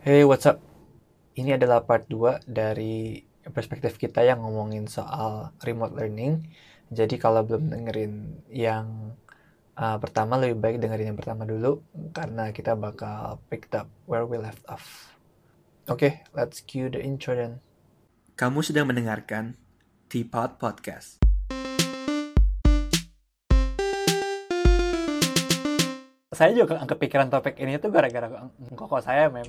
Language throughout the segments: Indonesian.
Hey, what's up? Ini adalah part 2 dari perspektif kita yang ngomongin soal remote learning. Jadi kalau belum dengerin yang uh, pertama, lebih baik dengerin yang pertama dulu karena kita bakal pick up where we left off. Oke, okay, let's cue the intro then. Kamu sedang mendengarkan Teapot Podcast. Saya juga kepikiran topik ini tuh gara-gara koko saya, mem.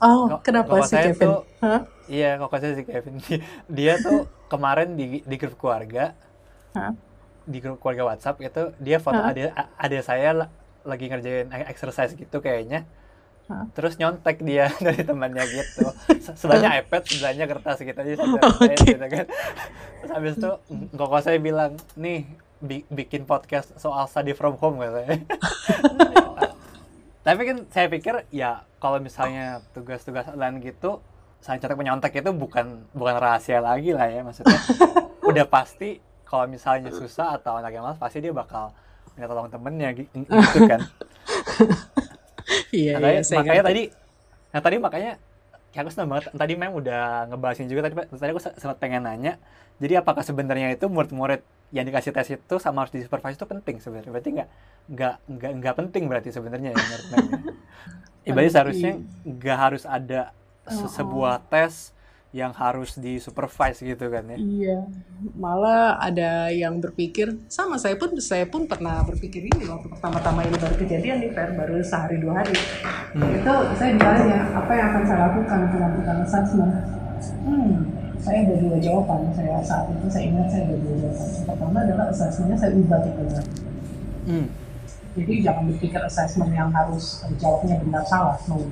Oh, Kok, kenapa sih Kevin? Tuh, huh? Iya, koko saya si Kevin. Dia tuh kemarin di, di grup keluarga, huh? di grup keluarga WhatsApp itu dia foto huh? ada ada saya lagi ngerjain e-, exercise gitu kayaknya. Huh? Terus nyontek dia dari temannya gitu. Sebelahnya iPad, sebelahnya kertas gitu aja okay. gitu kan. Terus habis itu koko saya bilang, "Nih, bi bikin podcast soal study from home katanya. Tapi kan saya pikir ya kalau misalnya tugas-tugas lain gitu, saya catat menyontek itu bukan bukan rahasia lagi lah ya maksudnya. udah pasti kalau misalnya susah atau anak yang malas pasti dia bakal minta tolong temennya gitu kan. Iya, iya, makanya tadi nah tadi makanya ya aku senang banget. Tadi memang udah ngebahasin juga tadi tadi aku sempat pengen nanya jadi apakah sebenarnya itu murid-murid yang dikasih tes itu sama harus disupervise itu penting sebenarnya? Berarti nggak nggak nggak nggak penting berarti sebenarnya ya menurut ya, berarti seharusnya nggak harus ada se sebuah tes yang harus disupervise gitu kan ya iya malah ada yang berpikir sama saya pun saya pun pernah berpikir ini waktu pertama-tama ini baru kejadian nih Fer baru sehari dua hari hmm. itu saya ditanya apa yang akan saya lakukan untuk melakukan assessment hmm saya ada dua jawaban saya saat itu saya ingat saya ada dua jawaban yang pertama adalah assessmentnya saya ubah tipenya hmm. jadi jangan berpikir assessment yang harus jawabnya benar salah no. Hmm.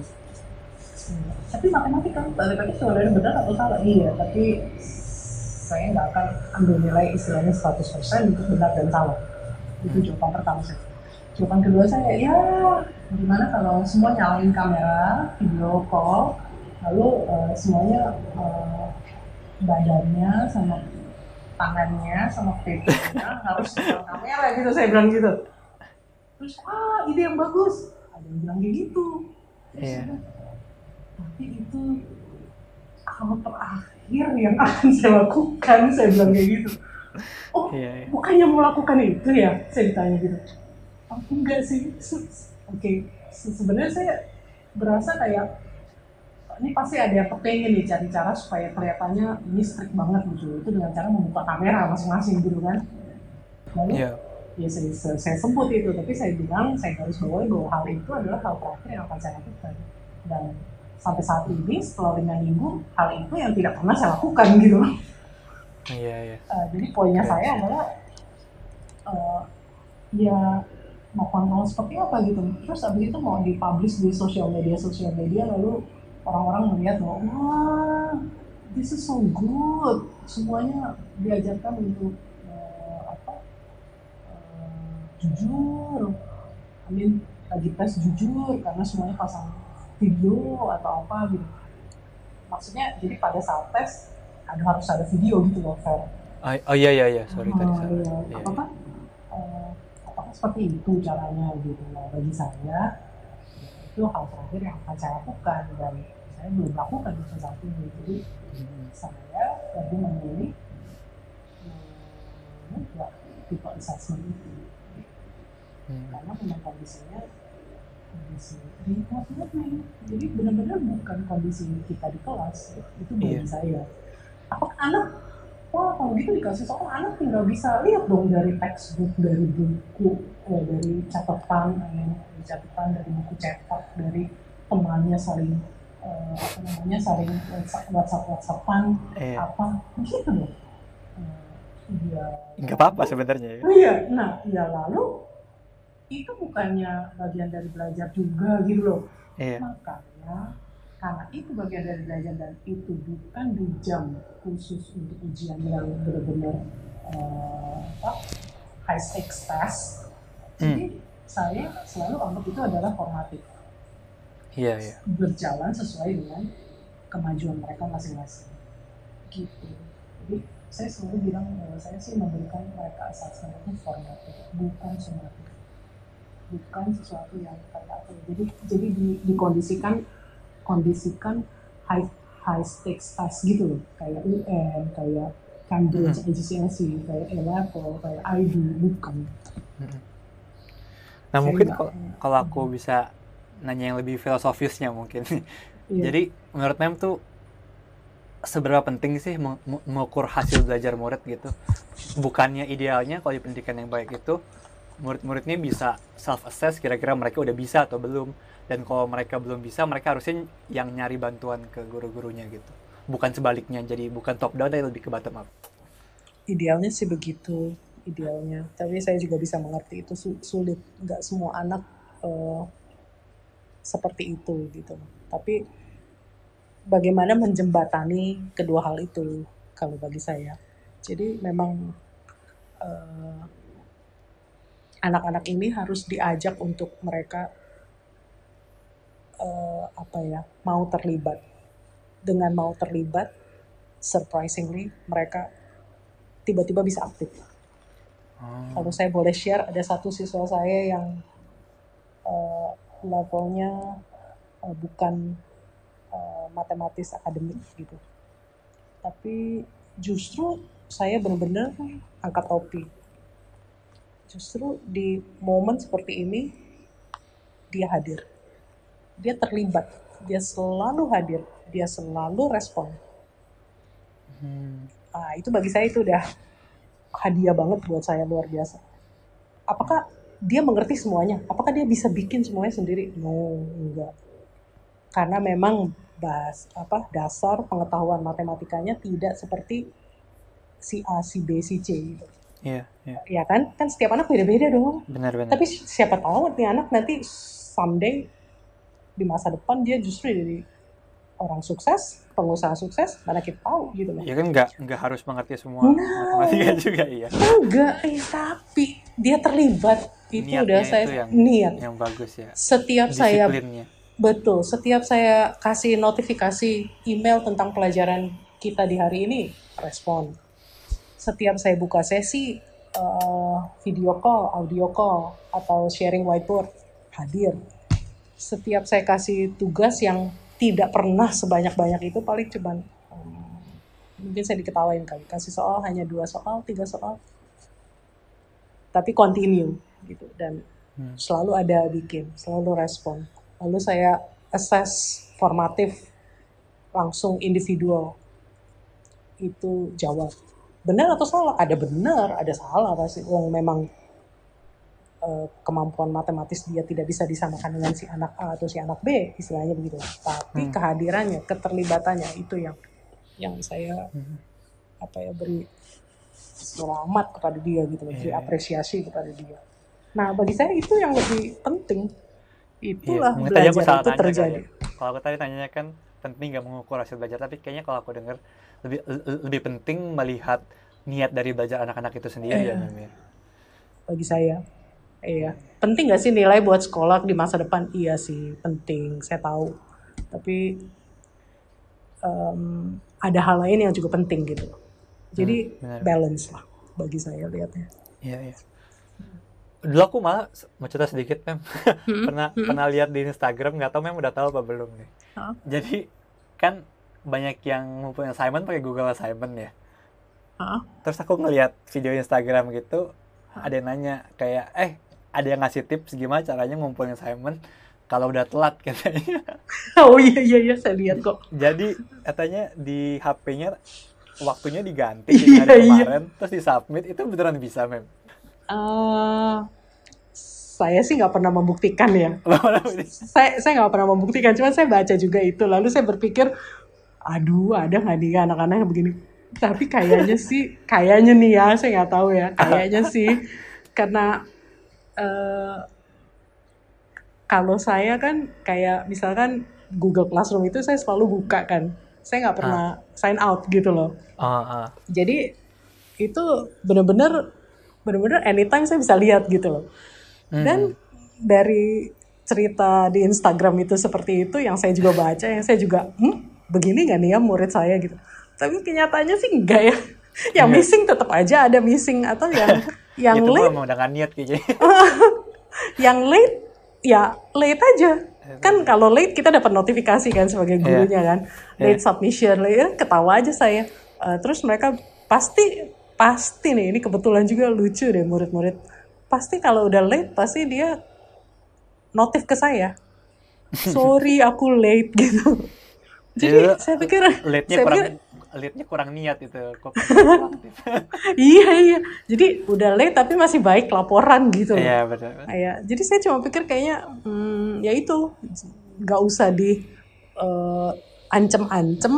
Tapi matematika balik lagi sebenarnya benar atau salah iya. Tapi saya nggak akan ambil nilai istilahnya 100% untuk benar dan salah. Itu hmm. jawaban pertama saya. Jawaban kedua saya ya gimana kalau semua nyalain kamera video call lalu uh, semuanya uh, badannya sama tangannya sama pipinya harus kamera gitu saya bilang gitu. Terus ah ide yang bagus. Ada yang bilang kayak gitu. Terus, yeah. Tapi itu hal terakhir yang akan saya lakukan saya bilang kayak gitu oh yeah, yeah. bukannya mau lakukan itu ya saya ditanya gitu oh enggak sih oke okay. sebenarnya saya berasa kayak ini pasti ada yang kepengen nih cari cara supaya kelihatannya ini strict banget gitu itu dengan cara membuka kamera masing-masing gitu kan lalu yeah. ya saya, saya, saya sebut itu tapi saya bilang saya harus bawahi bahwa hal itu adalah hal terakhir yang akan saya lakukan dan sampai saat ini setelah lima minggu hal itu yang tidak pernah saya lakukan gitu Iya, yeah. uh, jadi poinnya okay. saya adalah uh, ya mau kontrol seperti apa gitu terus abis itu mau dipublish di sosial media sosial media lalu orang-orang melihat bahwa wah this is so good semuanya diajarkan untuk uh, apa uh, jujur I mean lagi tes jujur karena semuanya pasang video atau apa gitu maksudnya jadi pada saat tes ada harus ada video gitu loh Fer oh, oh iya iya iya sorry tadi uh, iya. iya. apakah uh, apakah seperti itu caranya gitu nah, bagi saya itu hal terakhir yang akan saya lakukan dan saya belum lakukan itu saat ini jadi hmm. saya lebih memilih membuat tipe assessment itu hmm. karena memang kondisinya kondisi learning jadi benar-benar bukan kondisi kita di kelas itu bagi yeah. saya apakah anak wah kalau gitu dikasih soal anak tinggal bisa lihat dong dari textbook dari buku eh, dari catatan eh, catatan dari buku cetak dari temannya saling uh, apa namanya saling WhatsApp WhatsApp WhatsAppan eh. apa begitu loh Iya. Enggak apa-apa sebenarnya ya. Oh iya, nah ya lalu itu bukannya bagian dari belajar juga gitu loh. Iya. Makanya karena itu bagian dari belajar dan itu bukan di jam khusus untuk ujian yang benar-benar uh, high stakes test. Jadi hmm. saya selalu anggap itu adalah formatif yeah, yeah. berjalan sesuai dengan kemajuan mereka masing-masing gitu jadi saya selalu bilang bahwa saya sih memberikan mereka assessment itu formatif bukan sumatif bukan sesuatu yang kayak apa jadi jadi di, dikondisikan kondisikan high high stakes test gitu loh kayak UN kayak Cambridge hmm. ACCSC kayak A level kayak IB bukan hmm. nah mungkin kalau aku bisa nanya yang lebih filosofisnya mungkin iya. jadi menurut Mem tuh seberapa penting sih mengukur hasil belajar murid gitu bukannya idealnya kalau di pendidikan yang baik itu murid-muridnya bisa self assess kira-kira mereka udah bisa atau belum. Dan kalau mereka belum bisa mereka harusnya yang nyari bantuan ke guru-gurunya gitu. Bukan sebaliknya jadi bukan top down tapi lebih ke bottom up. Idealnya sih begitu idealnya. Tapi saya juga bisa mengerti itu sulit. Nggak semua anak uh, seperti itu gitu. Tapi bagaimana menjembatani kedua hal itu kalau bagi saya. Jadi memang eh, anak-anak ini harus diajak untuk mereka uh, apa ya mau terlibat. Dengan mau terlibat, surprisingly mereka tiba-tiba bisa aktif. Hmm. Kalau saya boleh share, ada satu siswa saya yang uh, levelnya uh, bukan uh, matematis akademik gitu tapi justru saya benar-benar angkat topi justru di momen seperti ini dia hadir. Dia terlibat. Dia selalu hadir. Dia selalu respon. Hmm. nah, itu bagi saya itu udah hadiah banget buat saya luar biasa. Apakah dia mengerti semuanya? Apakah dia bisa bikin semuanya sendiri? No enggak. Karena memang bas apa dasar pengetahuan matematikanya tidak seperti si A, si B, si C gitu. Iya, iya. Ya kan? Kan setiap anak beda-beda dong. Benar, benar. Tapi siapa tahu nih anak nanti someday di masa depan dia justru jadi orang sukses, pengusaha sukses, mana kita tahu gitu loh. Ya kan nggak nggak harus mengerti semua no. matematika juga iya. Enggak, eh, tapi dia terlibat itu Niatnya udah saya yang, niat. Yang bagus ya. Setiap saya Betul, setiap saya kasih notifikasi email tentang pelajaran kita di hari ini, respon. Setiap saya buka sesi uh, video call, audio call, atau sharing whiteboard, hadir. Setiap saya kasih tugas yang tidak pernah sebanyak-banyak itu paling cuman um, mungkin saya diketawain kali kasih soal hanya dua soal tiga soal. Tapi continue gitu. Dan hmm. selalu ada bikin selalu respon. Lalu saya assess formatif langsung individual. Itu jawab benar atau salah ada benar ada salah pasti Wong memang uh, kemampuan matematis dia tidak bisa disamakan dengan si anak A atau si anak B istilahnya begitu tapi hmm. kehadirannya keterlibatannya itu yang yang saya hmm. apa ya beri selamat kepada dia gitu yeah. beri iya. apresiasi kepada dia nah bagi saya itu yang lebih penting itulah iya, belajar itu terjadi. Kalau aku tadi tanyanya kan penting nggak mengukur hasil belajar, tapi kayaknya kalau aku dengar lebih lebih penting melihat niat dari belajar anak-anak itu sendiri ya, ya. Bagi saya, iya. Penting nggak sih nilai buat sekolah di masa depan? Iya sih, penting. Saya tahu. Tapi um, ada hal lain yang juga penting gitu. Jadi hmm, balance lah bagi saya lihatnya. Iya, iya dulu aku malah mau cerita sedikit mem hmm? pernah hmm? pernah lihat di Instagram nggak tahu mem udah tahu apa belum nih huh? jadi kan banyak yang ngumpulin assignment pakai Google Assignment ya huh? terus aku ngeliat video Instagram gitu ada yang nanya kayak eh ada yang ngasih tips gimana caranya ngumpulin assignment kalau udah telat katanya oh iya iya iya saya lihat kok jadi katanya di HP-nya waktunya diganti iya, hari iya. kemarin iya. terus di submit itu beneran bisa mem Uh, saya sih nggak pernah membuktikan ya. saya saya nggak pernah membuktikan, cuma saya baca juga itu. Lalu saya berpikir, aduh ada nggak nih anak-anak yang begini? Tapi kayaknya sih, kayaknya nih ya, saya nggak tahu ya. Kayaknya sih, karena uh, kalau saya kan kayak misalkan Google Classroom itu saya selalu buka kan. Saya nggak pernah uh. sign out gitu loh. Uh, uh. Jadi itu benar-benar bener-bener anytime saya bisa lihat gitu loh hmm. dan dari cerita di Instagram itu seperti itu yang saya juga baca yang saya juga hmm, begini gak nih ya murid saya gitu. Tapi kenyataannya sih enggak ya. Yang yeah. missing tetap aja ada missing atau yang yang itu late. udah niat kayaknya yang late ya late aja. Kan kalau late kita dapat notifikasi kan sebagai gurunya kan. Late submission late ya ketawa aja saya. Uh, terus mereka pasti pasti nih ini kebetulan juga lucu deh murid-murid. Pasti kalau udah late pasti dia notif ke saya. Sorry aku late gitu jadi saya pikir late-nya saya kurang pikir, late-nya kurang niat itu kok iya iya. Jadi udah late tapi masih baik laporan gitu. Iya benar Iya, jadi saya cuma pikir kayaknya hmm, ya itu. Nggak usah di eh, ancem-ancem.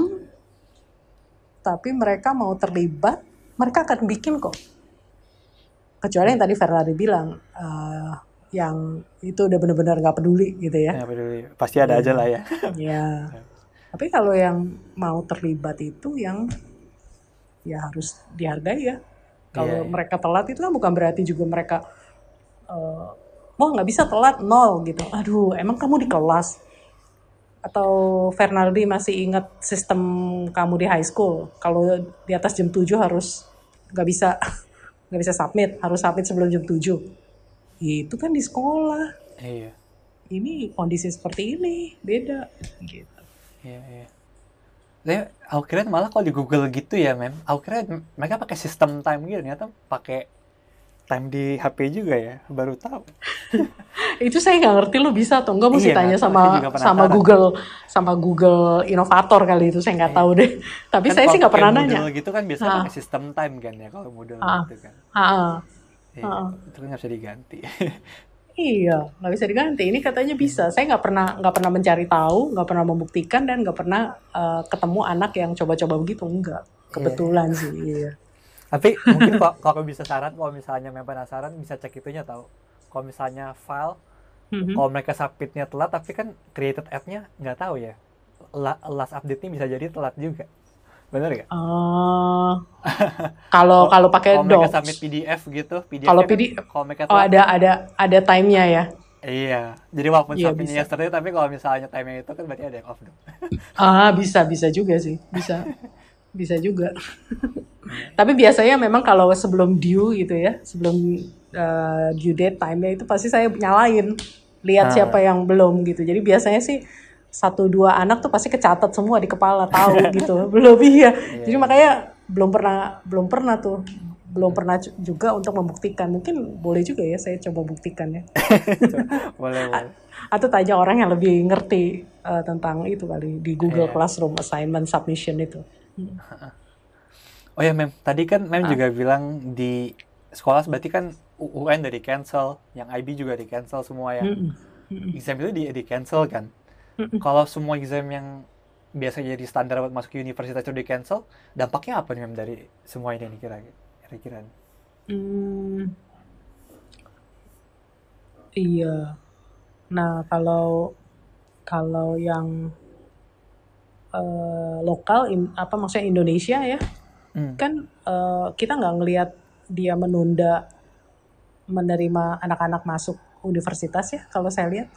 Tapi mereka mau terlibat mereka akan bikin kok. Kecuali yang tadi Ferrari bilang eh, yang itu udah benar-benar nggak peduli gitu ya. Ya peduli. Pasti ada aja lah ya. Ya tapi kalau yang mau terlibat itu yang ya harus dihargai ya. Kalau Iya, iya. mereka telat itu kan bukan berarti juga mereka wah nggak bisa telat nol gitu. Aduh emang kamu di kelas? Atau Fernaldi masih ingat sistem kamu di high school? Kalau di atas jam 7 harus nggak bisa nggak bisa submit harus submit sebelum jam 7 itu kan di sekolah. Iya. Ini kondisi seperti ini beda gitu iya iya. Saya aku kira malah kalau di Google gitu ya mem. Aku kira mereka pakai sistem time gitu ternyata pakai time di HP juga ya baru tahu. Itu saya nggak ngerti lu bisa atau enggak mesti Iya, tanya sama sama. Google sama Google inovator kali itu saya nggak tahu deh. Tapi Kan saya kalau sih nggak pernah nanya. Moodle gitu kan biasanya Ah. pakai sistem time kan ya kalau Moodle Ah. gitu kan. Ah, iya itu kan nggak bisa diganti iya nggak bisa diganti ini katanya bisa saya nggak pernah nggak pernah mencari tahu nggak pernah membuktikan dan nggak pernah eh, ketemu anak yang coba-coba begitu enggak kebetulan sih iya Tapi mungkin kalau kalau bisa saran, kalau misalnya memang penasaran bisa cek itunya tahu. Kalau misalnya file, Mhm. kalau mereka submitnya telat, tapi kan created app-nya nggak tahu ya. La- last update-nya bisa jadi telat juga. Bener nggak? Eh, kalau kalau pakai Kalau mereka docs submit PDF gitu, PDF Kalau kan, PD kalau oh ada ada ada time-nya ya iya. Jadi walaupun Iya, submitnya bisa. yesterday, tapi kalau misalnya time-nya itu kan berarti ada yang off dong. Ah, bisa bisa juga sih. Bisa. Bisa juga. Tapi biasanya memang kalau sebelum due gitu ya, sebelum uh, due date time-nya itu pasti saya nyalain lihat Ah. siapa yang belum gitu. Jadi biasanya sih satu dua anak tuh pasti kecatat semua di kepala tahu gitu. Belum iya. Jadi makanya belum pernah belum pernah tuh belum pernah ju- juga untuk membuktikan. Mungkin boleh juga ya saya coba buktikan ya. boleh, boleh. Atau tanya orang yang lebih ngerti uh, tentang itu kali di Google Iya. Classroom assignment submission itu. Oh ya, Mem. Tadi kan Mem Ah. juga bilang di sekolah berarti kan UN udah di cancel, yang IB juga di cancel semua ya. Mm-mm. Mm-mm. exam itu di, di cancel kan. Kalau semua exam yang biasa jadi standar buat masuk universitas itu di cancel, dampaknya apa nih Mem dari semua ini nih kira kira Hmm, iya. Nah, kalau kalau yang eh, lokal, in- apa maksudnya Indonesia ya, Hmm. kan eh, kita nggak ngelihat dia menunda menerima anak-anak masuk universitas ya. Kalau saya lihat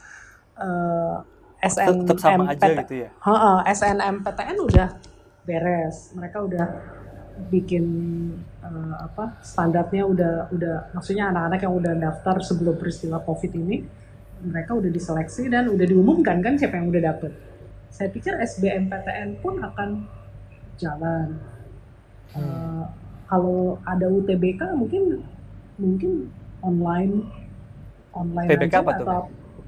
eh, Tetap, tetap sama aja SNMPT gitu ya. Heeh, SNMPTN udah beres. Mereka udah bikin eh, apa standarnya udah udah maksudnya anak-anak yang udah daftar sebelum peristiwa COVID ini mereka udah diseleksi dan udah diumumkan kan siapa yang udah dapet. Saya pikir SBMPTN pun akan jalan. Eh, kalau ada UTBK mungkin mungkin online online UTBK aja apa tuh,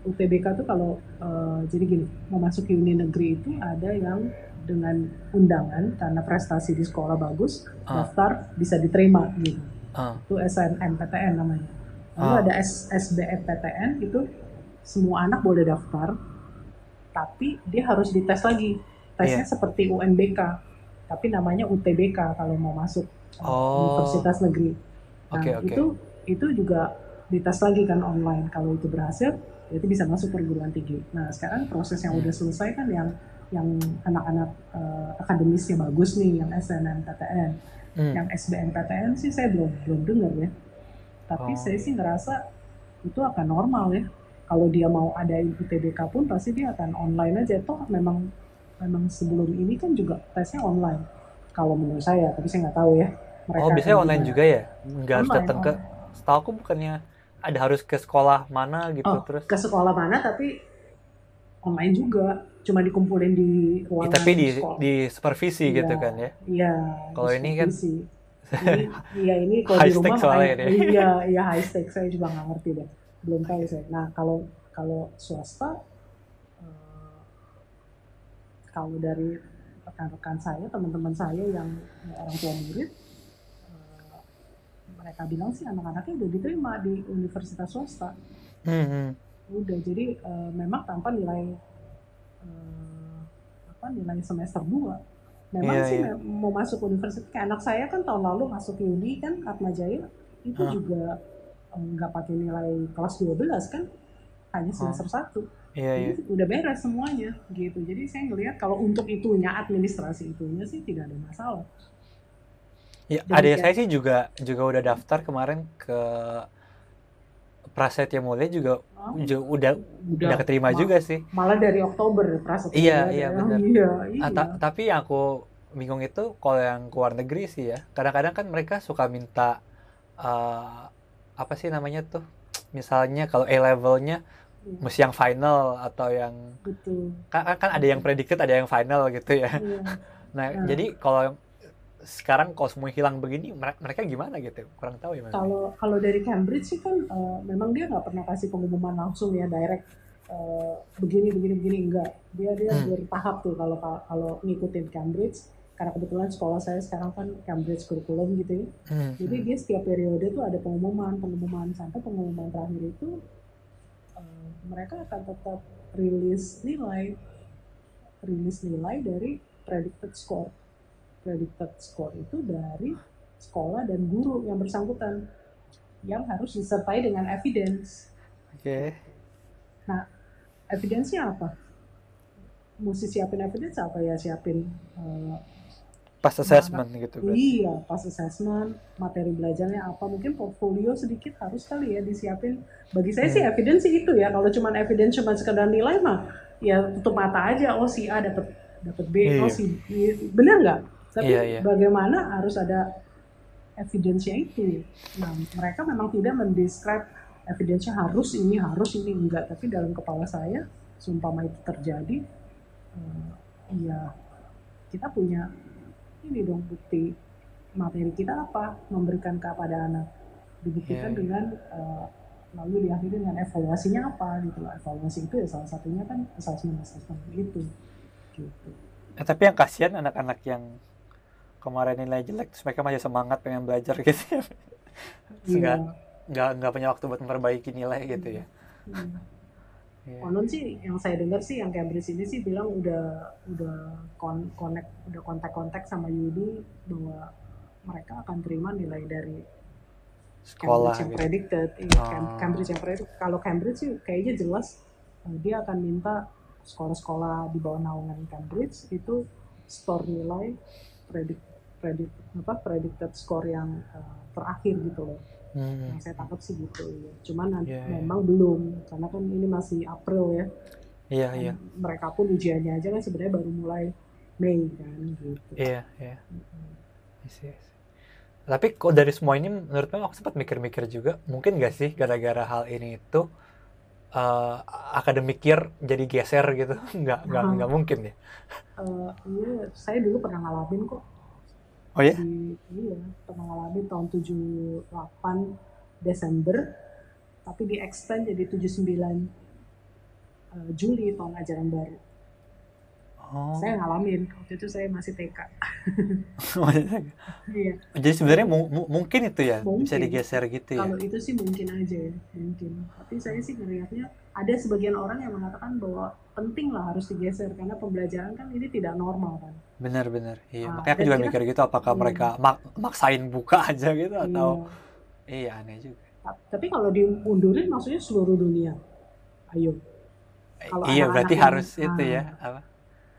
UTBK tuh kalau eh, jadi gini mau masuk uni negeri itu ada yang dengan undangan karena prestasi di sekolah bagus Ah. daftar bisa diterima gitu Ah, itu SNMPTN namanya lalu Ah. ada S SBMPTN itu semua anak boleh daftar tapi dia harus dites lagi tesnya Iya. seperti UNBK tapi namanya UTBK kalau mau masuk eh, Oh. universitas negeri nah Oke, oke. itu itu juga dites lagi kan online kalau itu berhasil itu bisa masuk perguruan tinggi. Nah sekarang proses yang udah selesai kan yang yang anak-anak eh, akademisnya bagus nih yang SNMPTN Hmm. yang SBMPTN sih saya belum belum dengar ya. Tapi Oh. saya sih ngerasa itu akan normal ya. Kalau dia mau ada UTBK pun pasti dia akan online aja. Toh memang memang sebelum ini kan juga tesnya online. Kalau menurut saya tapi saya nggak tahu ya Oh, biasanya online juga ya? Nggak harus datang ke, setahu aku bukannya ada harus ke sekolah mana gitu Oh, terus. ke sekolah mana tapi online juga. Cuma dikumpulin di ruangan ya, tapi di sekolah. di supervisi Iya, gitu kan ya? Iya. Kalau ini kan ini iya ini kalau di rumah makanya- iya iya high stakes. Saya juga nggak ngerti deh. Belum tahu saya nah kalau kalau swasta eh, kalau dari rekan-rekan saya teman-teman saya yang orang tua murid mereka bilang sih anak-anaknya udah diterima di universitas swasta. Hmm, hmm. udah jadi eh, memang tanpa nilai eh, apa nilai semester 2 memang Iya, sih iya. me- mau masuk universitas kayak anak saya kan tahun lalu masuk Uni kan Atma Jaya itu Hah. juga eh, nggak pakai nilai kelas 12 kan hanya semester satu. Iya iya. jadi udah beres semuanya gitu. Jadi saya ngelihat kalau untuk itunya administrasi itunya sih tidak ada masalah Ya, adik kayak- saya sih juga juga udah daftar kemarin ke Prasetya Mulia juga Oh, juga udah udah, udah keterima ma- juga sih. malah dari Oktober prasetya Iya, ada. iya, benar. iya, iya. Ah, ta- tapi yang aku bingung itu kalau yang ke luar negeri sih ya. Kadang-kadang kan mereka suka minta eh, apa sih namanya tuh? Misalnya kalau A levelnya Iya, mesti yang final atau yang betul kan, kan ada yang predicted ada yang final gitu ya. Iya. Nah, Nah. jadi kalau sekarang kalau semua hilang begini mere- mereka gimana gitu? Kurang tahu ya. Mas. Kalau kalau dari Cambridge sih kan eh, memang dia nggak pernah kasih pengumuman langsung ya direct eh, begini begini begini enggak. Dia dia Hmm. bertahap tuh kalau kalau ngikutin Cambridge karena kebetulan sekolah saya sekarang kan Cambridge curriculum gitu ya. Hmm, Jadi dia setiap periode tuh ada pengumuman pengumuman sampai pengumuman terakhir itu eh, mereka akan tetap rilis nilai rilis nilai dari predicted score. Predicted score itu dari sekolah dan guru yang bersangkutan yang harus disertai dengan evidence. Oke. Evidence-nya apa? Mesti siapin evidence apa ya? Siapin eh, Pas assessment gitu kan. Iya, pas assessment, materi belajarnya apa, mungkin portfolio sedikit harus kali ya disiapin. Bagi saya sih Hmm. evidence sih itu ya. Kalau cuma evidence cuma sekedar nilai mah, ya tutup mata aja. Oh si A dapat dapat B, Iya. oh si B, benar nggak? Tapi Iya, iya. bagaimana harus ada evidence-nya itu? Nah, mereka memang tidak mendescribe evidence-nya harus ini, harus ini enggak. Tapi dalam kepala saya, seumpama itu terjadi, eh, ya kita punya ini dong bukti materi kita apa memberikan kepada anak dibuktikan Iya, iya. dengan eh, lalu diakhiri dengan evaluasinya apa gitu loh evaluasi itu ya salah satunya kan assessment assessment itu gitu Eh, tapi yang kasihan anak-anak yang kemarin nilai jelek terus mereka masih semangat pengen belajar gitu ya. Nggak Iya. nggak nggak punya waktu buat memperbaiki nilai gitu ya. Hmm. Iya. Konon sih yang saya dengar sih yang Cambridge ini sih bilang udah udah kon connect udah kontak-kontak sama Yudi bahwa mereka akan terima nilai dari Sekolah Cambridge yang gitu. predicted. Iya, Oh. Cam- Cambridge yang predicted. Kalau Cambridge sih kayaknya jelas eh, dia akan minta sekolah-sekolah di bawah naungan Cambridge itu store nilai predict predict apa predicted score yang eh, terakhir gitu loh. Hmm. Yang saya tangkap sih gitu ya. Cuman nanti Iya, iya. memang belum karena kan ini masih April ya. Iya Kan iya Mereka pun ujiannya aja kan sebenarnya baru mulai Mei kan gitu. iya iya. Mm-mm. I see, I see. Tapi kok dari semua ini menurut aku sempat mikir-mikir juga mungkin gak sih gara-gara hal ini itu eh akademik year jadi geser gitu nggak nggak nggak mungkin ya Eh, iya, saya dulu pernah ngalamin kok oh ya? Di iya pernah ngalamin tahun 78 Desember tapi di extend jadi 79 eh, Juli tahun ajaran baru. Oh. Saya ngalamin waktu itu saya masih TK iya. Jadi sebenarnya mu- mu- mungkin itu ya bisa Mungkin. digeser gitu ya? Kalau itu sih mungkin aja ya mungkin. Tapi saya sih ngelihatnya ada sebagian orang yang mengatakan bahwa penting lah harus digeser karena pembelajaran kan ini tidak normal kan benar-benar iya Ah, makanya aku juga kita- mikir gitu apakah Hmm. mereka mak- maksain buka aja gitu atau Iya. iya aneh juga Ta- tapi kalau dimundurin maksudnya seluruh dunia ayo Kalau iya anak-anak berarti yang- harus itu ah. ya apa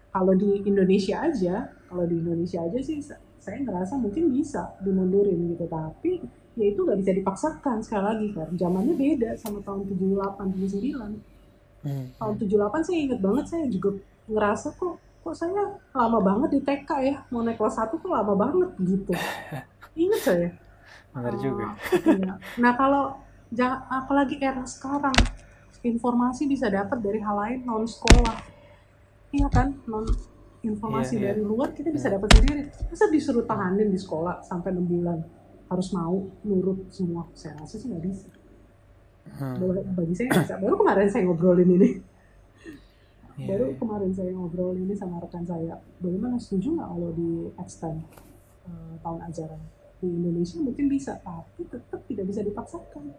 kalau di Indonesia aja kalau di Indonesia aja sih sa- saya ngerasa mungkin bisa dimundurin gitu tapi ya itu nggak bisa dipaksakan sekali lagi kan zamannya beda sama tahun 78 79 Hmm, tahun hmm. 78 saya inget banget saya juga ngerasa kok kok saya lama banget di TK ya? Mau naik kelas 1 kok lama banget gitu. Inget saya? Benar juga. Ah, iya. nah kalau apalagi era sekarang informasi bisa dapat dari hal lain non sekolah. Iya kan? Non informasi Iya, iya. dari luar kita bisa Hmm. dapat sendiri. Masa disuruh tahanin di sekolah sampai 6 bulan? Harus mau nurut semua? Saya rasa sih nggak bisa. Hmm. Bagi saya nggak bisa. Baru kemarin saya ngobrolin ini Iya, baru iya. kemarin saya ngobrol ini sama rekan saya bagaimana setuju nggak kalau di extend eh, tahun ajaran di Indonesia mungkin bisa tapi tetap tidak bisa dipaksakan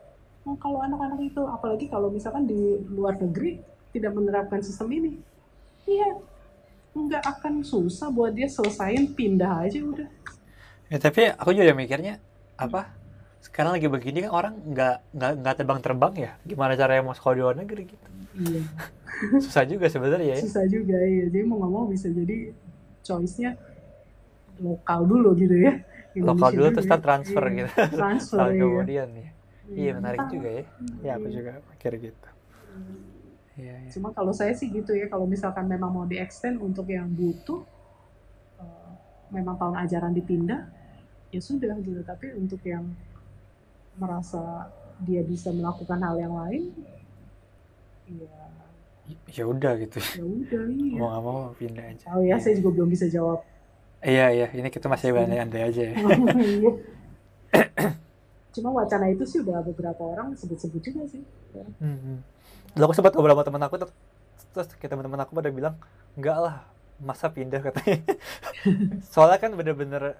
Nah, kalau anak-anak itu apalagi kalau misalkan di luar negeri tidak menerapkan sistem ini iya nggak akan susah buat dia selesain pindah aja udah Ya, tapi aku juga mikirnya apa? Sekarang lagi begini kan orang nggak nggak nggak terbang-terbang ya. Gimana caranya mau sekolah di luar negeri gitu? iya Susah juga sebenarnya ya. susah juga ya jadi mau nggak mau bisa jadi choice-nya lokal dulu gitu ya Lokal Indonesia dulu terus ya. transfer Iya, gitu. transfer Tahun iya. kemudian ya. Iya menarik Entah. juga ya. Ya aku Iya. juga mikir gitu. Iya, iya. Cuma kalau saya sih gitu ya, kalau misalkan memang mau di-extend untuk yang butuh, eh, memang tahun ajaran dipindah, ya sudah gitu. Tapi untuk yang merasa dia bisa melakukan hal yang lain, ya Ya udah gitu. ya udah iya. Mau nggak mau pindah aja. Oh ya, saya juga belum bisa jawab. Iya iya. Ini kita masih andai-andai aja ya. Iya. Cuma wacana itu sih udah beberapa orang sebut-sebut juga sih. Hmm. Lalu aku sempat sama teman aku ter- terus kayak teman-teman aku pada bilang enggak lah masa pindah katanya. Soalnya kan bener-bener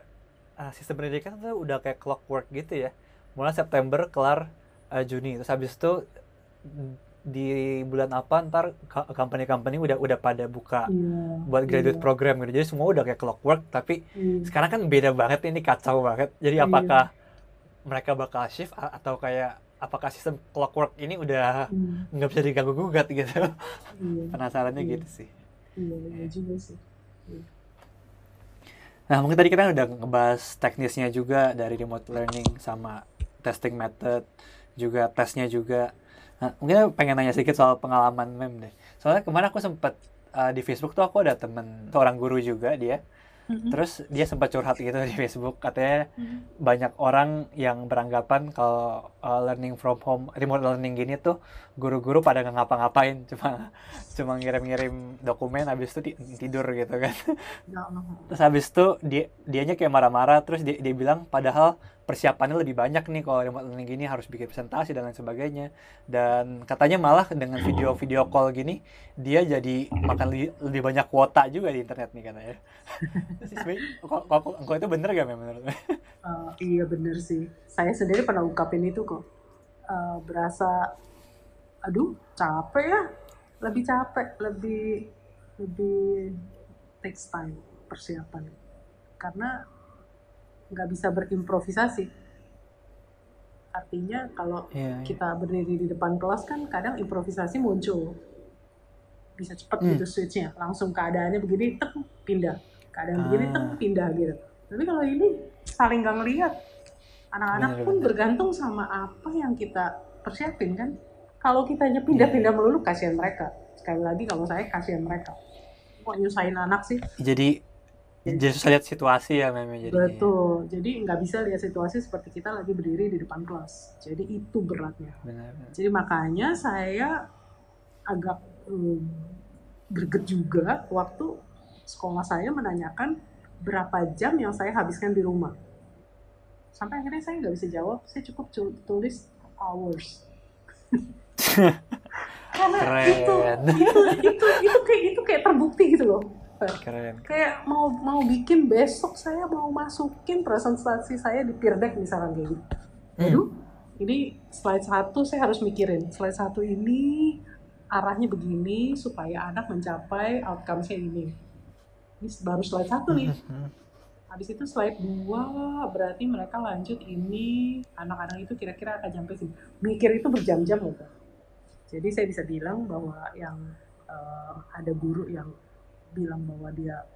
uh, sistem pendidikan tuh udah kayak clockwork gitu ya. Mulai September kelar uh, Juni terus habis itu di bulan apa ntar company-company udah udah pada buka Iya. buat graduate iya, program gitu. Jadi semua udah kayak clockwork tapi iya. sekarang kan beda banget ini kacau banget. Jadi Iya. apakah mereka bakal shift atau kayak apakah sistem clockwork ini udah Hmm, nggak bisa diganggu gugat gitu iya. penasarannya Iya. gitu sih Iya, iya juga sih. nah mungkin tadi kita udah ngebahas teknisnya juga dari remote learning sama testing method juga tesnya juga. Nah, mungkin pengen nanya sedikit soal pengalaman mem deh. Soalnya kemarin aku sempat uh, di Facebook tuh aku ada temen seorang guru juga dia. Mm-mm. terus dia sempat curhat gitu di Facebook katanya banyak orang yang beranggapan kalau uh, learning from home, remote learning gini tuh guru-guru pada nggak ngapa-ngapain, cuma cuma ngirim-ngirim dokumen, habis itu ti- tidur gitu kan. Terus habis itu dia dianya kayak marah-marah, terus dia, dia bilang padahal persiapannya lebih banyak nih kalau remote learning gini harus bikin presentasi dan lain sebagainya. Dan katanya malah dengan video-video call gini dia jadi makan lebih, lebih banyak kuota juga di internet nih katanya. Kok, kok, kok itu bener gak Mem, menurut Uh, iya bener sih. Saya sendiri pernah ungkapin itu kok. Uh, berasa, aduh capek ya. Lebih capek, lebih lebih takes time persiapan. Karena nggak bisa berimprovisasi. Artinya kalau Iya, iya. kita berdiri di depan kelas kan kadang improvisasi muncul. Bisa cepat Hmm. gitu switchnya. Langsung keadaannya begini, tek, pindah. Keadaan begini, tek, Ah. pindah gitu. Tapi kalau ini saling gak ngeliat. Anak-anak pun bener. bergantung sama apa yang kita persiapin kan. Kalau kita hanya pindah-pindah melulu, kasihan mereka. Sekali lagi kalau saya kasihan mereka. Kok nyusahin anak sih? jadi jadi susah lihat situasi ya memang jadinya Betul. Jadi nggak bisa lihat situasi seperti kita lagi berdiri di depan kelas. Jadi itu beratnya. benar benar. Jadi makanya saya agak um, greget juga waktu sekolah saya menanyakan berapa jam yang saya habiskan di rumah. Sampai akhirnya saya nggak bisa jawab, saya cukup cu- tulis hours. Karena Keren. itu itu itu itu kayak itu kayak terbukti gitu loh. keren Kayak mau mau bikin besok saya mau masukin presentasi saya di Peer Deck misalkan kayak gitu. Hmm. Aduh, ini slide satu saya harus mikirin. Slide satu ini arahnya begini supaya anak mencapai outcome-nya ini. Ini baru slide satu nih. Habis itu slide dua berarti mereka lanjut ini anak-anak itu kira-kira akan sampai sini. Mikir itu berjam-jam loh. Pak. Jadi saya bisa bilang bahwa yang eh, ada guru yang bilang bahwa dia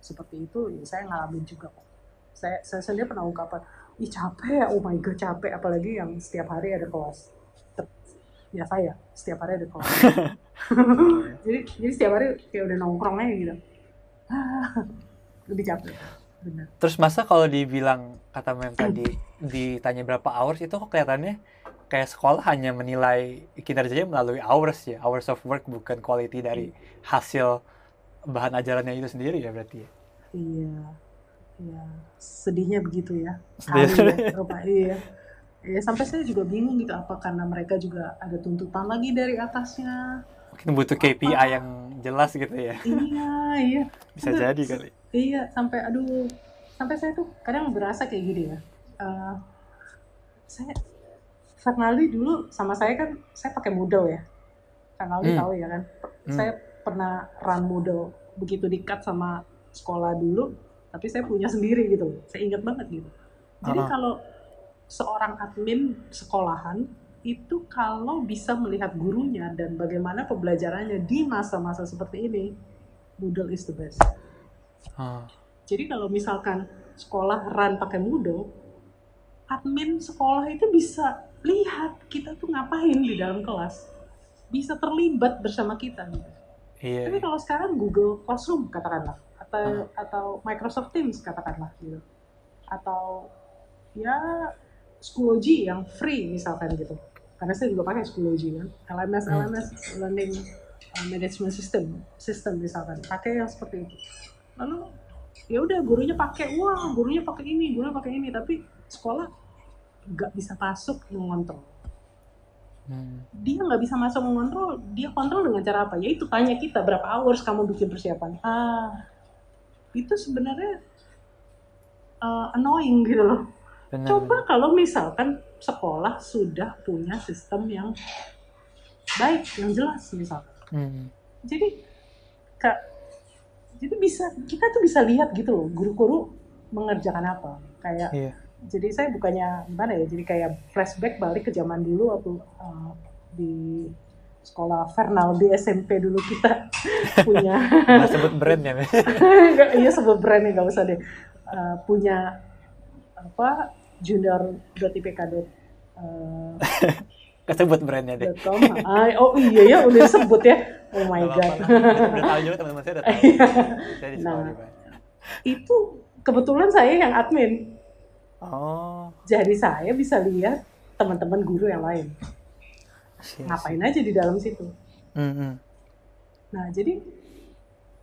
seperti itu, ya saya ngalamin juga kok. Saya, saya sendiri pernah ungkapan, ih capek, oh my god capek, apalagi yang setiap hari ada kelas. Ya saya, setiap hari ada kelas. jadi, jadi setiap hari kayak udah nongkrong aja gitu. Lebih capek, benar. terus masa kalau dibilang kata mem tadi ditanya berapa hours itu kok kelihatannya kayak sekolah hanya menilai kinerjanya melalui hours ya, hours of work bukan quality dari hasil bahan ajarannya itu sendiri ya berarti ya. Iya. Iya. Sedihnya begitu ya. Sedih. Ya. Pak, iya. Ya, sampai saya juga bingung gitu apa karena mereka juga ada tuntutan lagi dari atasnya. Mungkin butuh KPI yang jelas gitu ya. iya, iya. Bisa jadi kali. Iya, sampai aduh, sampai saya tuh kadang berasa kayak gini ya. Eh, saya Fernaldi dulu sama saya kan saya pakai Moodle ya. Fernaldi Hmm. tahu ya kan. Hmm. Saya pernah run Moodle begitu dekat sama sekolah dulu, tapi saya punya sendiri gitu. Saya ingat banget gitu. Jadi Ah. kalau seorang admin sekolahan itu kalau bisa melihat gurunya dan bagaimana pembelajarannya di masa-masa seperti ini, Moodle is the best. Ah. Jadi kalau misalkan sekolah run pakai Moodle, admin sekolah itu bisa lihat kita tuh ngapain di dalam kelas, bisa terlibat bersama kita. Gitu. Iya. Tapi kalau sekarang Google Classroom katakanlah, atau atau Microsoft Teams katakanlah gitu, atau ya Schoology yang free misalkan gitu. Karena saya juga pakai Schoology kan, LMS Hmm. LMS Learning uh, Management System, sistem misalkan, pakai yang seperti itu. Lalu ya udah gurunya pakai, wah gurunya pakai ini, gurunya pakai ini, tapi sekolah nggak bisa masuk mengontrol. Hmm. dia nggak bisa masuk mengontrol dia kontrol dengan cara apa? Ya itu tanya kita berapa hours kamu bikin persiapan? Ah itu sebenarnya uh, annoying gitu loh Benar. coba kalau misalkan sekolah sudah punya sistem yang baik yang jelas misalkan Hmm. jadi kak jadi bisa kita tuh bisa lihat gitu loh guru-guru mengerjakan apa kayak Iya. jadi saya bukannya gimana ya jadi kayak flashback balik ke zaman dulu waktu uh, di sekolah Fernal di SMP dulu kita punya Nggak sebut brand ya. Nggak, iya sebut brandnya nggak usah deh Uh, punya apa junior.ipk uh, Kesebut brandnya deh. .com Ah, oh iya ya udah disebut ya oh my Nggak god. Udah tahu juga teman-teman saya udah tahu. Saya di sekolah Nah. itu kebetulan saya yang admin Oh. jadi saya bisa lihat teman-teman guru yang lain Iya ngapain aja di dalam situ Hmm, hmm. Nah, jadi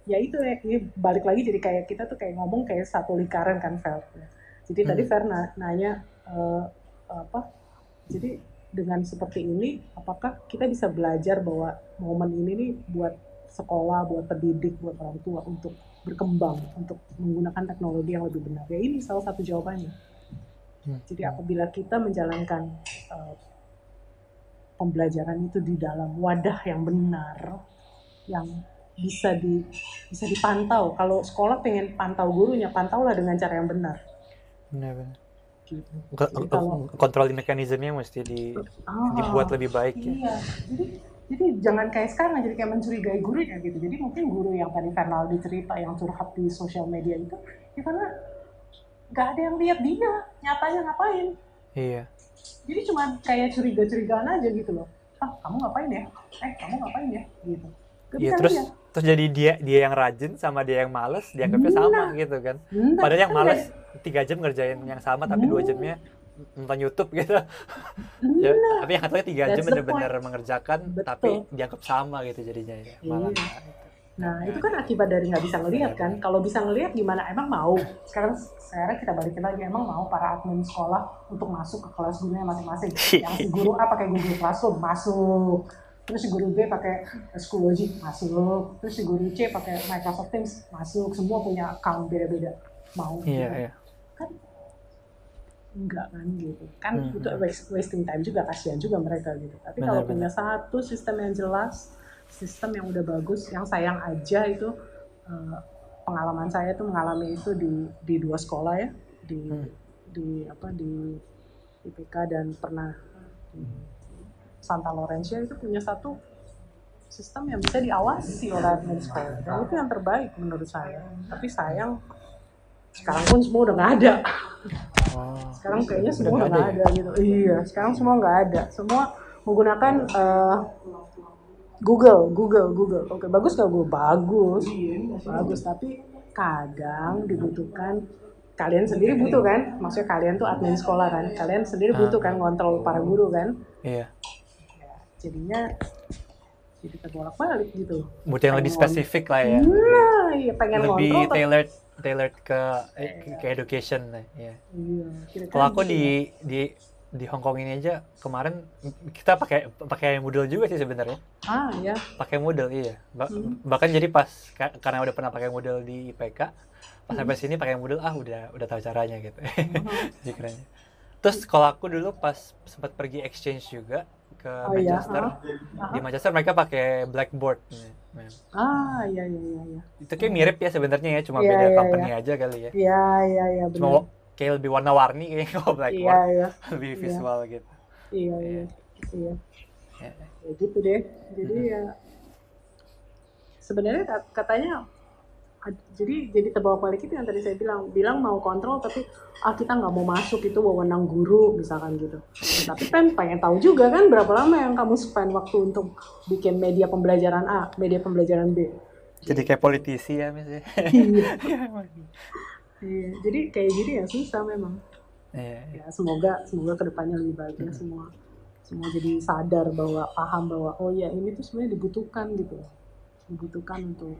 ya itu ya, ini balik lagi jadi kayak kita tuh kayak ngomong kayak satu lingkaran kan Fel. Jadi tadi Hmm. Fer na- nanya eh, apa? Jadi dengan seperti ini, apakah kita bisa belajar bahwa momen ini nih buat sekolah, buat pendidik, buat orang tua untuk berkembang, untuk menggunakan teknologi yang lebih benar? Ya ini salah satu jawabannya. Hmm. Jadi apabila kita menjalankan eh, pembelajaran itu di dalam wadah yang benar, yang bisa di bisa dipantau. Kalau sekolah pengen pantau gurunya, pantaulah dengan cara yang benar. Benar, benar. Gitu. Ko- Jadi ko- kalau- Kontrol mekanismenya mesti di, Ah, dibuat lebih baik ya. Iya, jadi jadi jangan kayak sekarang jadi kayak mencurigai gurunya gitu. Jadi mungkin guru yang tadi Fernaldi cerita yang curhat di sosial media itu, ya karena nggak ada yang lihat dia nyatanya ngapain. Iya. Jadi cuma kayak curiga-curigaan aja gitu loh. Ah, kamu ngapain ya? Eh, kamu ngapain ya? Gitu. Iya terus lihat. terus jadi dia dia yang rajin sama dia yang males dianggapnya sama gitu kan. Nah, Padahal yang kan males tiga jam ngerjain yang sama tapi dua jamnya nonton YouTube gitu. Ya, Nah, tapi yang satunya tiga jam benar-benar mengerjakan Betul. tapi dianggap sama gitu jadinya ya. Malah. Iya. Nah, itu kan akibat dari nggak bisa ngelihat kan. Kalau bisa ngelihat gimana? Emang mau? Sekarang sekarang kita balikin lagi. Emang mau para admin sekolah untuk masuk ke kelas gurunya masing-masing? Yang si guru A pakai Google Classroom masuk. Terus si guru B pakai Schoology masuk. Terus si guru C pakai Microsoft Teams masuk. Semua punya account beda-beda. Mau? Iya, gitu. iya. Kan enggak kan gitu. Kan Hmm. itu waste- wasting time juga kasihan juga mereka gitu. Tapi Benar, kalau benar. punya satu sistem yang jelas, sistem yang udah bagus, yang sayang aja itu eh, pengalaman saya tuh mengalami itu di di dua sekolah ya, di Hmm. di apa di IPK dan pernah di Santa Lorencia itu punya satu sistem yang bisa diawasi oleh admin sekolah dan itu yang terbaik menurut saya. Tapi sayang sekarang pun semua udah nggak ada. Oh. Sekarang kayaknya semua udah nggak ada ada, gitu. Iya, sekarang semua nggak ada. Semua menggunakan eh, Google, Google, Google. Oke, bagus nggak Google? Bagus, bagus. Tapi kadang dibutuhkan kalian sendiri butuh kan maksudnya kalian tuh admin sekolah kan kalian sendiri Ah. butuh kan ngontrol para guru kan Iya. ya, jadinya jadi terbolak balik gitu Butuh yang lebih spesifik lah ya. nah iya pengen lebih ngontrol tailored tailored ke eh, ke, education lah ya. iya kira-kira Kalau aku gitu di ya. di di Hong Kong ini aja kemarin kita pakai pakai Moodle juga sih sebenarnya. ah ya Pakai Moodle iya. Ba- Hmm. Bahkan jadi pas ka- karena udah pernah pakai Moodle di IPK, pas Hmm. sampai sini pakai Moodle ah udah udah tahu caranya gitu. Hmm. Jadi kerennya. Terus kalau aku dulu pas sempat pergi exchange juga ke Oh iya, Manchester. ah. Di Manchester mereka pakai Blackboard. ah iya iya iya iya Itu kayak mirip ya sebenarnya ya, cuma Iya, beda iya, company aja kali ya. iya iya iya Cuma benar kayak lebih warna-warni kayaknya kalau Blackboard iya lebih visual gitu. iya iya iya Ya. ya gitu deh jadi ya sebenarnya kat- katanya jadi jadi terbawa balik itu yang tadi saya bilang. Bilang mau kontrol tapi ah kita nggak mau masuk itu wewenang guru misalkan gitu. Ya, tapi kan pengen tahu juga kan berapa lama yang kamu spend waktu untuk bikin media pembelajaran A media pembelajaran B. Jadi kayak politisi ya misalnya. iya. Iya, jadi kayak gini ya susah memang. Iya, iya. ya semoga semoga ke depannya lebih baik ya semua semua jadi sadar bahwa paham bahwa oh ya ini tuh sebenarnya dibutuhkan gitu dibutuhkan untuk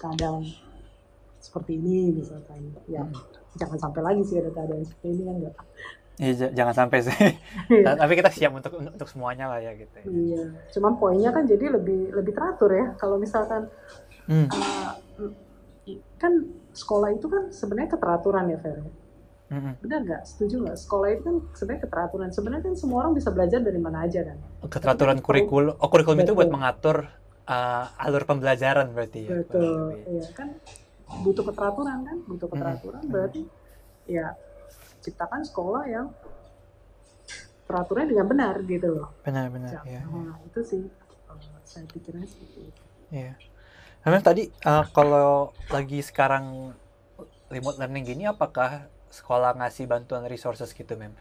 keadaan seperti ini misalkan ya jangan sampai lagi sih ada keadaan seperti ini kan enggak Iya, jangan sampai sih. Tapi kita siap untuk untuk semuanya lah ya gitu. ya. iya cuman poinnya kan jadi lebih lebih teratur ya kalau misalkan Hmm. uh, kan sekolah itu kan sebenarnya keteraturan ya Fer Mm-mm. benar nggak setuju nggak sekolah itu kan sebenarnya keteraturan sebenarnya kan semua orang bisa belajar dari mana aja kan Keteraturan kurikulum. Oh, kurikulum itu buat mengatur uh, alur pembelajaran berarti ya. betul iya kan butuh keteraturan kan butuh keteraturan berarti ya ciptakan sekolah yang peraturannya dengan benar gitu loh Benar-benar. Ya, nah, itu sih saya pikirnya seperti itu Iya. Memang tadi uh, kalau lagi sekarang remote learning gini, apakah sekolah ngasih bantuan resources gitu, mem?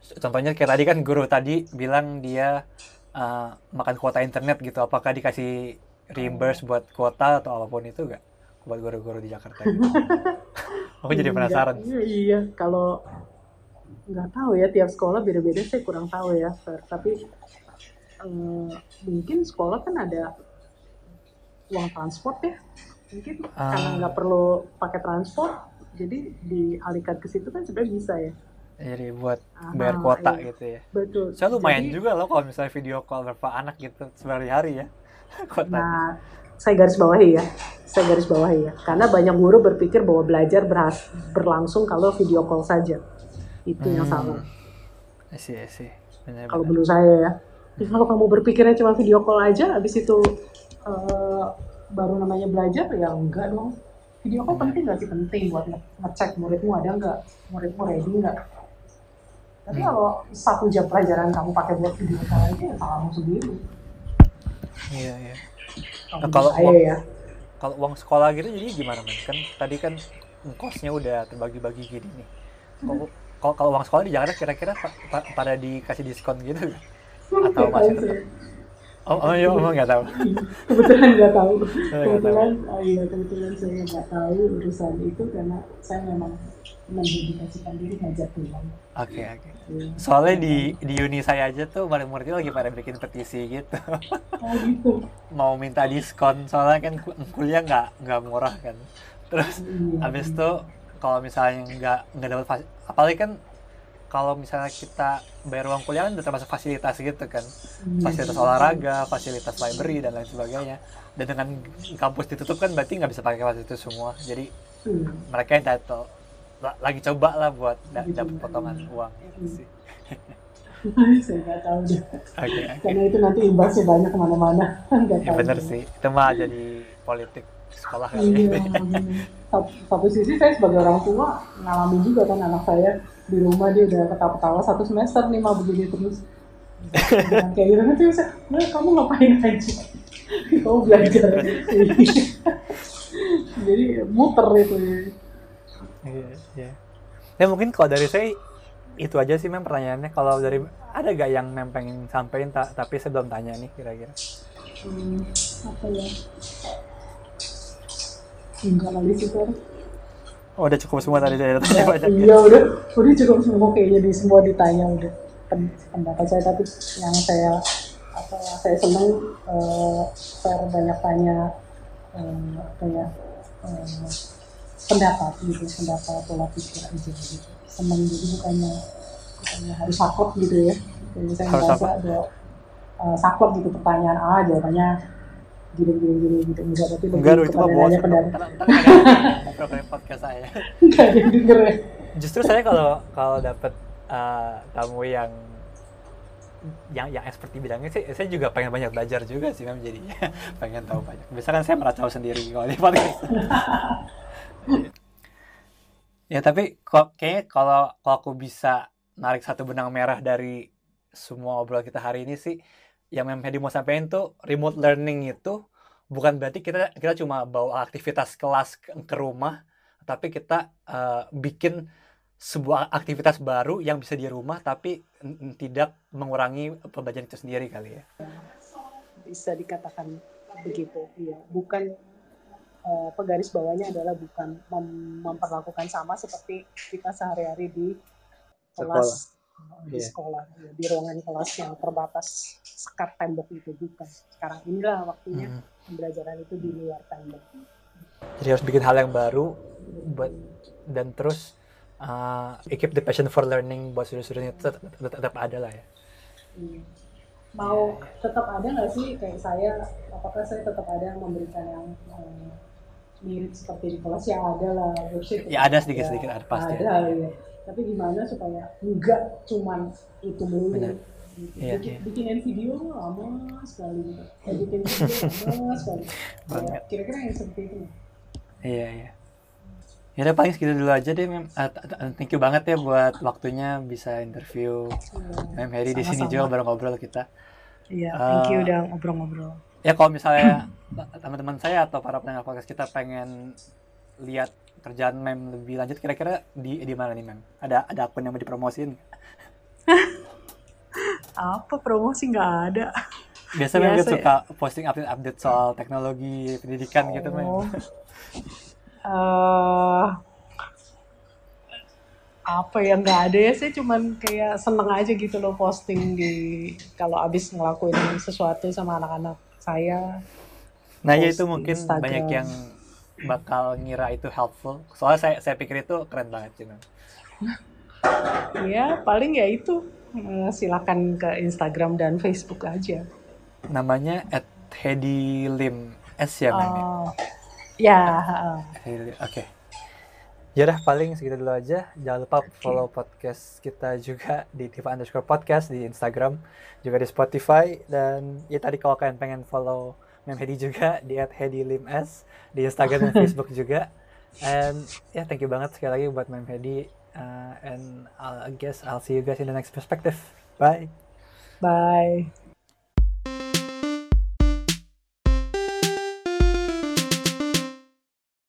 Contohnya kayak tadi kan guru tadi bilang dia uh, makan kuota internet gitu. Apakah dikasih reimburse buat kuota atau apa pun itu gak? Buat guru-guru di Jakarta. Gitu. Aku jadi Enggak, penasaran. iya, iya kalau nggak tahu ya tiap sekolah beda-beda saya kurang tahu ya Fer. tapi eh, mungkin sekolah kan ada uang transport ya mungkin Ah. karena nggak perlu pakai transport jadi dialihkan ke situ kan sebenarnya bisa ya Jadi buat Ah, bayar kuota iya. gitu ya. betul Saya lumayan Jadi, juga loh kalau misalnya video call berapa anak gitu sehari-hari ya. Kuota. nah saya garis bawahi ya saya garis bawahi ya karena banyak guru berpikir bahwa belajar berhas- berlangsung kalau video call saja itu yang Hmm. salah Sih, sih. Kalau menurut saya ya. Ya, kalau kamu berpikirnya cuma video call aja, habis itu eh, baru namanya belajar ya enggak dong. Video call penting nggak sih penting buat nge- ngecek muridmu ada nggak, muridmu ready nggak. Tapi Hmm. kalau satu jam pelajaran kamu pakai buat video call aja ya salahmu sendiri. Iya, iya. Nah, kalau uang- ya. Kalau uang sekolah gitu jadi gimana, men? Kan tadi kan kosnya udah terbagi-bagi gini nih. Kalau kalau kalau uang sekolah di Jakarta kira-kira pa- pa- pada dikasih diskon gitu nggak? Atau masih tetap? Oh, oh iya, emang nggak tahu. kebetulan nggak tahu. tahu. kebetulan, oh iya kebetulan saya nggak tahu urusan itu karena saya memang mendedikasikan diri ngajar pulang. Oke, oke. Iya. Soalnya di di uni saya aja tuh murid-muridnya lagi pada bikin petisi gitu. Oh gitu. Mau minta diskon soalnya kan ku- kuliah nggak nggak murah kan. Terus Iya. habis itu kalau misalnya nggak nggak dapat apalagi kan kalau misalnya kita bayar uang kuliah kan udah termasuk fasilitas gitu kan Iya. fasilitas olahraga fasilitas library dan lain sebagainya dan dengan kampus ditutup kan berarti nggak bisa pakai fasilitas semua jadi Iya. mereka yang title lagi coba lah buat dapat potongan iya. uang gitu sih saya nggak tahu deh. oke oke Karena itu nanti imbasnya banyak ke mana-mana. Nggak ya bener sih itu mah jadi politik sekolah kali Iya. ya. Sat- Satu sisi saya sebagai orang tua ngalamin juga kan anak saya di rumah dia udah ketawa-ketawa satu semester nih mah begini terus. Dengan kayak gitu nanti saya, "Nah, kamu ngapain aja? kamu belajar. Jadi muter itu. Iya, iya. Ya mungkin kalau dari saya itu aja sih mem pertanyaannya. Kalau dari ada gak yang mem pengen sampein ta- tapi saya belum tanya nih kira-kira. Hmm, apa ya? Enggak kali sih kan. Oh, udah cukup semua tadi saya tanya banyak. Iya, udah, udah cukup semua kayaknya di semua ditanya udah pendapat saya tapi yang saya apa saya senang uh, saya banyak tanya uh, apa ya uh, pendapat gitu pendapat pola pikir aja gitu. Senang jadi bukannya bukannya harus saklek gitu ya. Jadi saya merasa ada uh, saklek gitu pertanyaan ah jawabannya gini gini gini gitu. Enggak tapi enggak itu mah bos pendapat. Podcast saya. Enggak ada denger ya. Justru saya kalau kalau dapat uh, tamu yang yang yang expert di bidangnya sih saya juga pengen banyak belajar juga sih memang jadinya. Pengen tahu banyak. Biasanya kan saya merasa sendiri kalau di podcast ya tapi kok kayaknya kalau kalau aku bisa narik satu benang merah dari semua obrolan kita hari ini sih yang memang mau sampaikan tuh remote learning itu bukan berarti kita kita cuma bawa aktivitas kelas ke, ke rumah tapi kita uh, bikin sebuah aktivitas baru yang bisa di rumah tapi tidak mengurangi pembelajaran itu sendiri kali ya. Bisa dikatakan begitu, iya. Bukan uh, penggaris bawahnya adalah bukan mem memperlakukan sama seperti kita sehari-hari di kelas sekolah. di yeah. sekolah, ya, di ruangan kelas yang terbatas sekat tembok itu bukan. Sekarang inilah waktunya hmm. pembelajaran itu di luar tembok. Jadi harus bikin hal yang baru buat dan terus uh, keep the passion for learning buat sudut-sudutnya tetap, tetap, tetap ada lah ya. Hmm. Mau tetap ada nggak sih kayak saya? Apakah saya tetap ada yang memberikan yang um, mirip seperti di kelas ya ada lah website. Ya ada sedikit-sedikit ada pasti. Ada ya. Tapi gimana supaya enggak cuman itu melulu. Iya, bikin, iya. bikinin video lama sekali gitu. bikin video lama sekali. Kira-kira yang seperti itu. Iya, iya. Ya udah paling segitu dulu aja deh, Mem. Uh, thank you banget ya buat waktunya bisa interview yeah. Mem Heri di sini juga bareng ngobrol kita. Iya, yeah, thank you uh, udah ngobrol-ngobrol. Ya kalau misalnya teman-teman saya atau para pendengar podcast kita pengen lihat kerjaan Mem lebih lanjut kira-kira di di mana nih Mem? Ada ada akun yang mau dipromosin? Apa promosi nggak ada. Biasa Mem ya. suka posting update-update soal teknologi pendidikan oh. gitu Mem. uh, apa yang nggak ada ya sih cuman kayak seneng aja gitu loh posting di kalau abis ngelakuin sesuatu sama anak-anak saya nah ya itu mungkin Instagram. banyak yang bakal ngira itu helpful soalnya saya saya pikir itu keren banget sih ya paling ya itu eh, silakan ke Instagram dan Facebook aja namanya at Hedi Lim S ya uh, Ya. Oke. Okay. Ya udah paling segitu dulu aja. Jangan lupa follow podcast kita juga di Tifa underscore podcast di Instagram, juga di Spotify dan ya tadi kalau kalian pengen follow Mem Hedi juga di at Hedi Lims di Instagram dan Facebook juga. And ya yeah, thank you banget sekali lagi buat Mem Hedi. Uh, and I'll, I guess I'll see you guys in the next perspective. Bye. Bye.